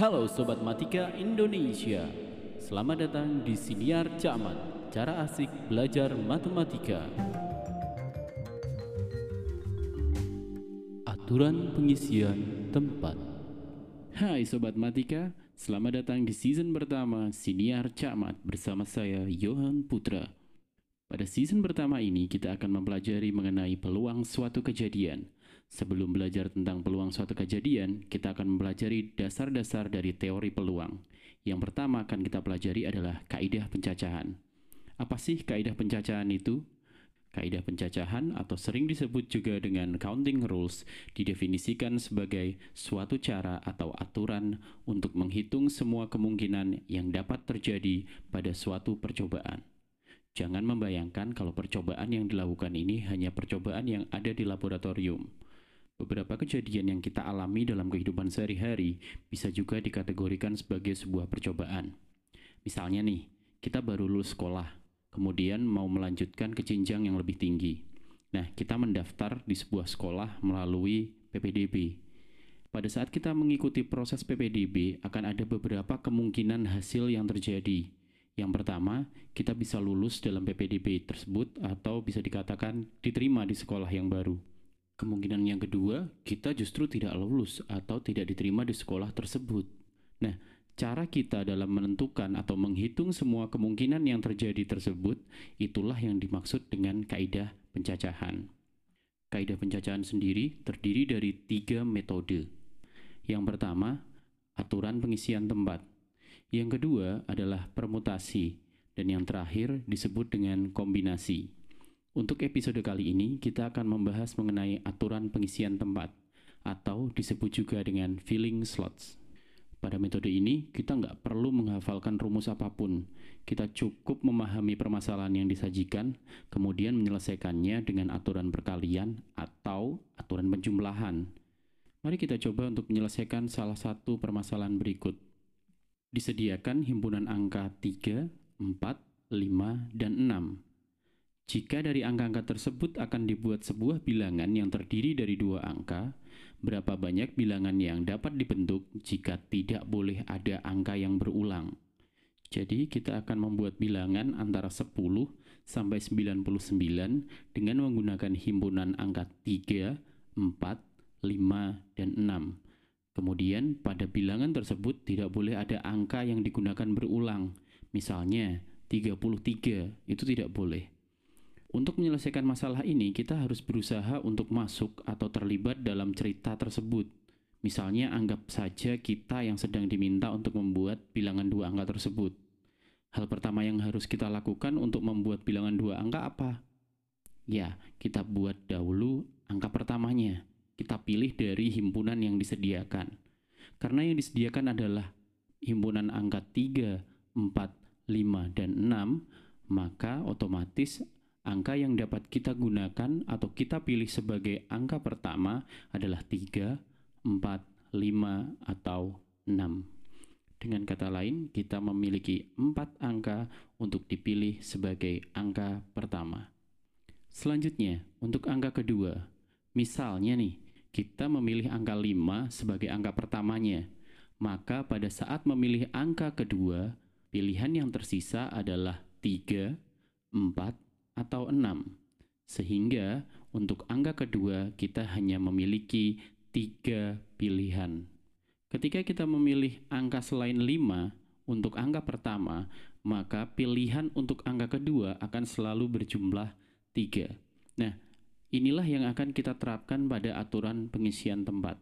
Halo Sobat Matika Indonesia. Selamat datang di Siniar Camat Cara asik belajar matematika. Aturan pengisian tempat. Hai Sobat Matika Selamat datang di season pertama Siniar Camat Bersama saya Johan Putra. Pada season pertama ini, kita akan mempelajari mengenai peluang suatu kejadian. Sebelum belajar tentang peluang suatu kejadian, kita akan mempelajari dasar-dasar dari teori peluang. Yang pertama akan kita pelajari adalah kaidah pencacahan. Apa sih kaidah pencacahan itu? Kaidah pencacahan atau sering disebut juga dengan counting rules didefinisikan sebagai suatu cara atau aturan untuk menghitung semua kemungkinan yang dapat terjadi pada suatu percobaan. Jangan membayangkan kalau percobaan yang dilakukan ini hanya percobaan yang ada di laboratorium. Beberapa kejadian yang kita alami dalam kehidupan sehari-hari bisa juga dikategorikan sebagai sebuah percobaan. Misalnya nih, kita baru lulus sekolah, kemudian mau melanjutkan ke jenjang yang lebih tinggi. Nah, kita mendaftar di sebuah sekolah melalui PPDB. Pada saat kita mengikuti proses PPDB, akan ada beberapa kemungkinan hasil yang terjadi. Yang pertama, kita bisa lulus dalam PPDB tersebut atau bisa dikatakan diterima di sekolah yang baru. Kemungkinan yang kedua, kita justru tidak lulus atau tidak diterima di sekolah tersebut. Nah, cara kita dalam menentukan atau menghitung semua kemungkinan yang terjadi tersebut, itulah yang dimaksud dengan kaidah pencacahan. Kaidah pencacahan sendiri terdiri dari tiga metode. Yang pertama, aturan pengisian tempat. Yang kedua adalah permutasi, dan yang terakhir disebut dengan kombinasi. Untuk episode kali ini, kita akan membahas mengenai aturan pengisian tempat, atau disebut juga dengan filling slots. Pada metode ini, kita nggak perlu menghafalkan rumus apa pun. Kita cukup memahami permasalahan yang disajikan, kemudian menyelesaikannya dengan aturan perkalian atau aturan penjumlahan. Mari kita coba untuk menyelesaikan salah satu permasalahan berikut disediakan himpunan angka 3, 4, 5, dan 6. Jika dari angka-angka tersebut akan dibuat sebuah bilangan yang terdiri dari dua angka, berapa banyak bilangan yang dapat dibentuk jika tidak boleh ada angka yang berulang? Jadi kita akan membuat bilangan antara 10 sampai 99 dengan menggunakan himpunan angka 3, 4, 5, dan 6. Kemudian pada bilangan tersebut tidak boleh ada angka yang digunakan berulang. Misalnya 33 itu tidak boleh. Untuk menyelesaikan masalah ini, kita harus berusaha untuk masuk atau terlibat dalam cerita tersebut. Misalnya, anggap saja kita yang sedang diminta untuk membuat bilangan dua angka tersebut. Hal pertama yang harus kita lakukan untuk membuat bilangan dua angka apa? Ya, kita buat dahulu angka pertamanya kita pilih dari himpunan yang disediakan. Karena yang disediakan adalah himpunan angka 3, 4, 5, dan 6, maka otomatis angka yang dapat kita gunakan atau kita pilih sebagai angka pertama adalah 3, 4, 5, atau 6. Dengan kata lain, kita memiliki empat angka untuk dipilih sebagai angka pertama. Selanjutnya, untuk angka kedua, misalnya nih, kita memilih angka 5 sebagai angka pertamanya, maka pada saat memilih angka kedua, pilihan yang tersisa adalah 3, 4, atau 6. Sehingga untuk angka kedua kita hanya memiliki tiga pilihan. Ketika kita memilih angka selain 5 untuk angka pertama, maka pilihan untuk angka kedua akan selalu berjumlah 3. Nah, Inilah yang akan kita terapkan pada aturan pengisian tempat.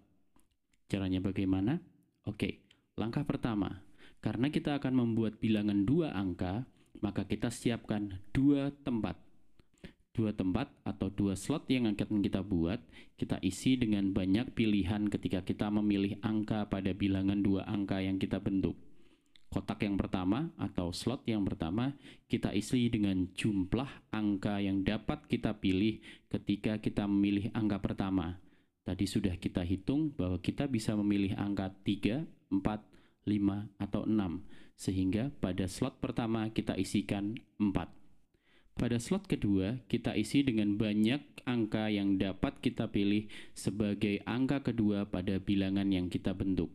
Caranya bagaimana? Oke, langkah pertama, karena kita akan membuat bilangan dua angka, maka kita siapkan dua tempat. Dua tempat atau dua slot yang akan kita buat, kita isi dengan banyak pilihan ketika kita memilih angka pada bilangan dua angka yang kita bentuk. Kotak yang pertama atau slot yang pertama kita isi dengan jumlah angka yang dapat kita pilih ketika kita memilih angka pertama. Tadi sudah kita hitung bahwa kita bisa memilih angka 3, 4, 5, atau 6. Sehingga pada slot pertama kita isikan 4. Pada slot kedua, kita isi dengan banyak angka yang dapat kita pilih sebagai angka kedua pada bilangan yang kita bentuk.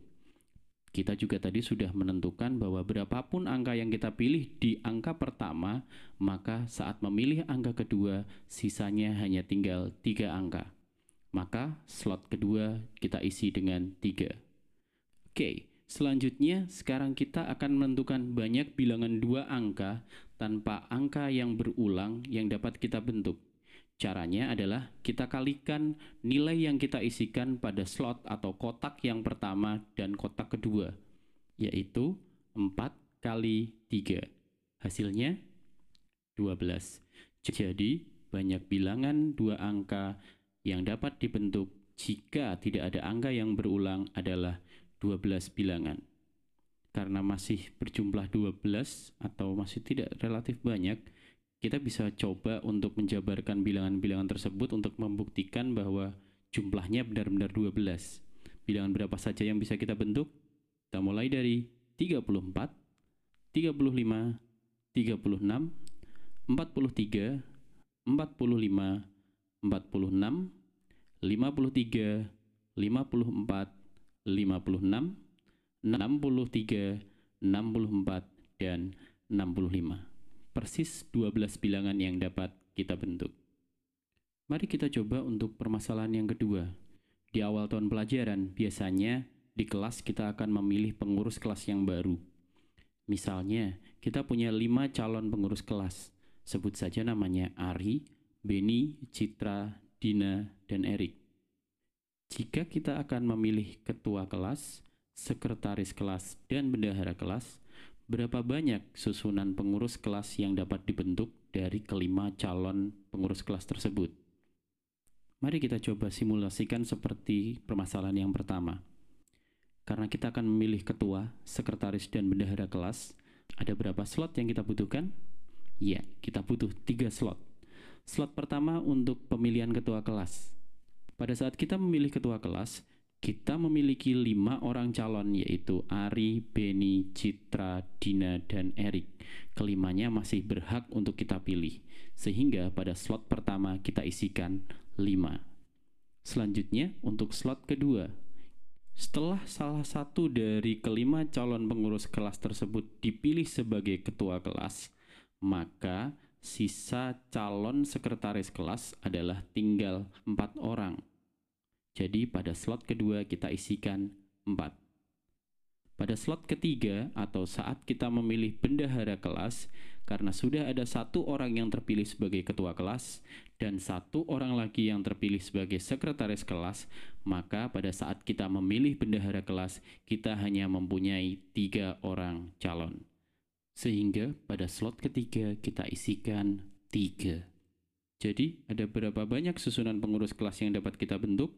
Kita juga tadi sudah menentukan bahwa berapapun angka yang kita pilih di angka pertama, maka saat memilih angka kedua, sisanya hanya tinggal tiga angka. Maka slot kedua kita isi dengan tiga. Oke, selanjutnya sekarang kita akan menentukan banyak bilangan dua angka tanpa angka yang berulang yang dapat kita bentuk. Caranya adalah kita kalikan nilai yang kita isikan pada slot atau kotak yang pertama dan kotak kedua, yaitu 4 kali 3. Hasilnya 12. Jadi, banyak bilangan dua angka yang dapat dibentuk jika tidak ada angka yang berulang adalah 12 bilangan. Karena masih berjumlah 12 atau masih tidak relatif banyak, kita bisa coba untuk menjabarkan bilangan-bilangan tersebut untuk membuktikan bahwa jumlahnya benar-benar 12. Bilangan berapa saja yang bisa kita bentuk? Kita mulai dari 34, 35, 36, 43, 45, 46, 53, 54, 56, 63, 64, dan 65 persis 12 bilangan yang dapat kita bentuk. Mari kita coba untuk permasalahan yang kedua. Di awal tahun pelajaran, biasanya di kelas kita akan memilih pengurus kelas yang baru. Misalnya, kita punya lima calon pengurus kelas. Sebut saja namanya Ari, Beni, Citra, Dina, dan Erik. Jika kita akan memilih ketua kelas, sekretaris kelas, dan bendahara kelas, Berapa banyak susunan pengurus kelas yang dapat dibentuk dari kelima calon pengurus kelas tersebut? Mari kita coba simulasikan seperti permasalahan yang pertama. Karena kita akan memilih ketua, sekretaris, dan bendahara kelas, ada berapa slot yang kita butuhkan? Ya, kita butuh tiga slot. Slot pertama untuk pemilihan ketua kelas. Pada saat kita memilih ketua kelas, kita memiliki lima orang calon yaitu Ari, Beni, Citra, Dina, dan Erik. Kelimanya masih berhak untuk kita pilih, sehingga pada slot pertama kita isikan lima. Selanjutnya untuk slot kedua, setelah salah satu dari kelima calon pengurus kelas tersebut dipilih sebagai ketua kelas, maka sisa calon sekretaris kelas adalah tinggal empat orang jadi pada slot kedua kita isikan 4. Pada slot ketiga atau saat kita memilih bendahara kelas, karena sudah ada satu orang yang terpilih sebagai ketua kelas dan satu orang lagi yang terpilih sebagai sekretaris kelas, maka pada saat kita memilih bendahara kelas, kita hanya mempunyai tiga orang calon. Sehingga pada slot ketiga kita isikan tiga. Jadi ada berapa banyak susunan pengurus kelas yang dapat kita bentuk?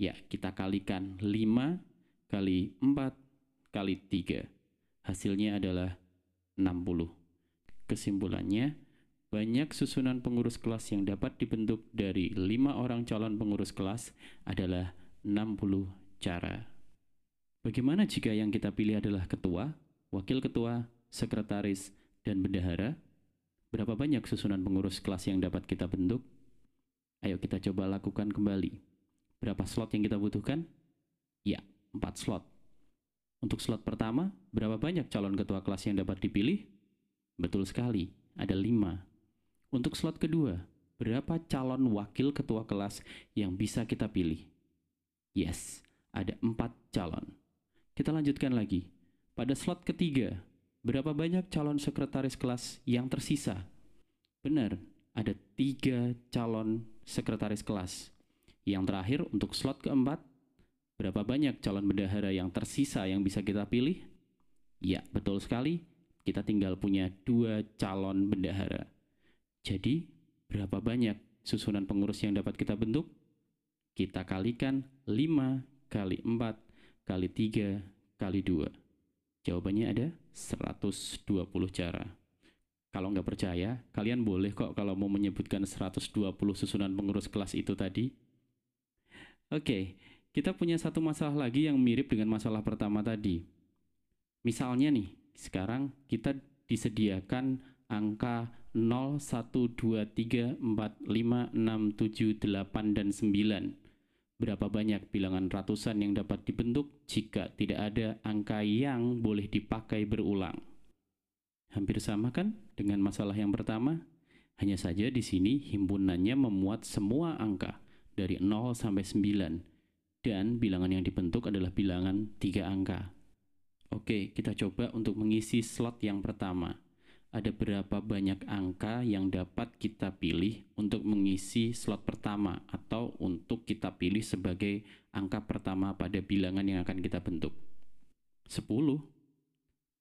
Ya, kita kalikan 5 kali 4 kali 3. Hasilnya adalah 60. Kesimpulannya, banyak susunan pengurus kelas yang dapat dibentuk dari 5 orang calon pengurus kelas adalah 60 cara. Bagaimana jika yang kita pilih adalah ketua, wakil ketua, sekretaris, dan bendahara? Berapa banyak susunan pengurus kelas yang dapat kita bentuk? Ayo kita coba lakukan kembali. Berapa slot yang kita butuhkan? Ya, 4 slot. Untuk slot pertama, berapa banyak calon ketua kelas yang dapat dipilih? Betul sekali, ada 5. Untuk slot kedua, berapa calon wakil ketua kelas yang bisa kita pilih? Yes, ada 4 calon. Kita lanjutkan lagi. Pada slot ketiga, berapa banyak calon sekretaris kelas yang tersisa? Benar, ada tiga calon sekretaris kelas. Yang terakhir untuk slot keempat, berapa banyak calon bendahara yang tersisa yang bisa kita pilih? Ya, betul sekali. Kita tinggal punya dua calon bendahara. Jadi, berapa banyak susunan pengurus yang dapat kita bentuk? Kita kalikan 5 kali 4 kali 3 kali 2. Jawabannya ada 120 cara. Kalau nggak percaya, kalian boleh kok kalau mau menyebutkan 120 susunan pengurus kelas itu tadi, Oke, kita punya satu masalah lagi yang mirip dengan masalah pertama tadi. Misalnya nih, sekarang kita disediakan angka 0, 1, 2, 3, 4, 5, 6, 7, 8, dan 9. Berapa banyak bilangan ratusan yang dapat dibentuk jika tidak ada angka yang boleh dipakai berulang? Hampir sama kan dengan masalah yang pertama? Hanya saja di sini himpunannya memuat semua angka dari 0 sampai 9 dan bilangan yang dibentuk adalah bilangan tiga angka. Oke, kita coba untuk mengisi slot yang pertama ada berapa banyak angka yang dapat kita pilih untuk mengisi slot pertama atau untuk kita pilih sebagai angka pertama pada bilangan yang akan kita bentuk? 10?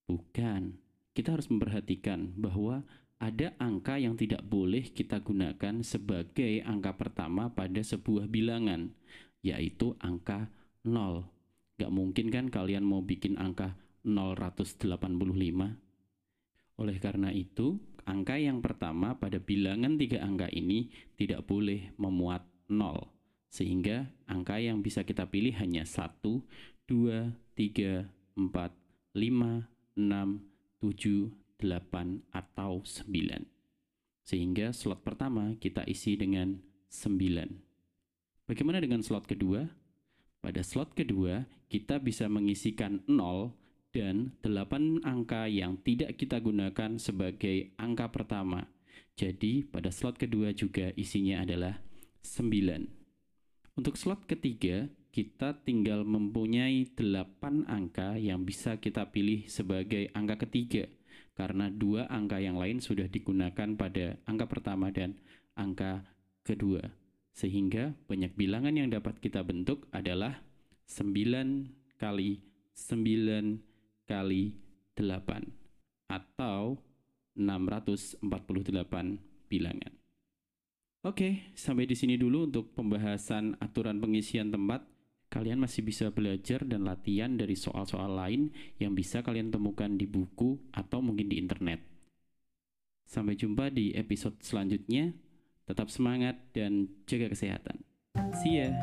Bukan. Kita harus memperhatikan bahwa ada angka yang tidak boleh kita gunakan sebagai angka pertama pada sebuah bilangan, yaitu angka 0. Gak mungkin kan kalian mau bikin angka 085? Oleh karena itu, angka yang pertama pada bilangan tiga angka ini tidak boleh memuat 0, sehingga angka yang bisa kita pilih hanya 1, 2, 3, 4, 5, 6, 7, 8, atau 9. Sehingga slot pertama kita isi dengan 9. Bagaimana dengan slot kedua? Pada slot kedua, kita bisa mengisikan 0 dan 8 angka yang tidak kita gunakan sebagai angka pertama. Jadi pada slot kedua juga isinya adalah 9. Untuk slot ketiga, kita tinggal mempunyai 8 angka yang bisa kita pilih sebagai angka ketiga karena dua angka yang lain sudah digunakan pada angka pertama dan angka kedua. Sehingga banyak bilangan yang dapat kita bentuk adalah 9 kali 9 kali 8 atau 648 bilangan. Oke, sampai di sini dulu untuk pembahasan aturan pengisian tempat. Kalian masih bisa belajar dan latihan dari soal-soal lain yang bisa kalian temukan di buku atau mungkin di internet. Sampai jumpa di episode selanjutnya. Tetap semangat dan jaga kesehatan. See ya.